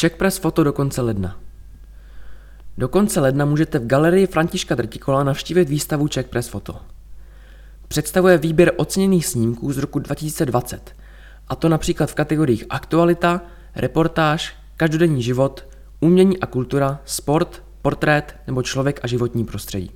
Czech Press Foto do konce ledna. Do konce ledna můžete v galerii Františka Drtikola navštívit výstavu Czech Press Foto. Představuje výběr oceněných snímků z roku 2020, a to například v kategoriích aktualita, reportáž, každodenní život, umění a kultura, sport, portrét nebo člověk a životní prostředí.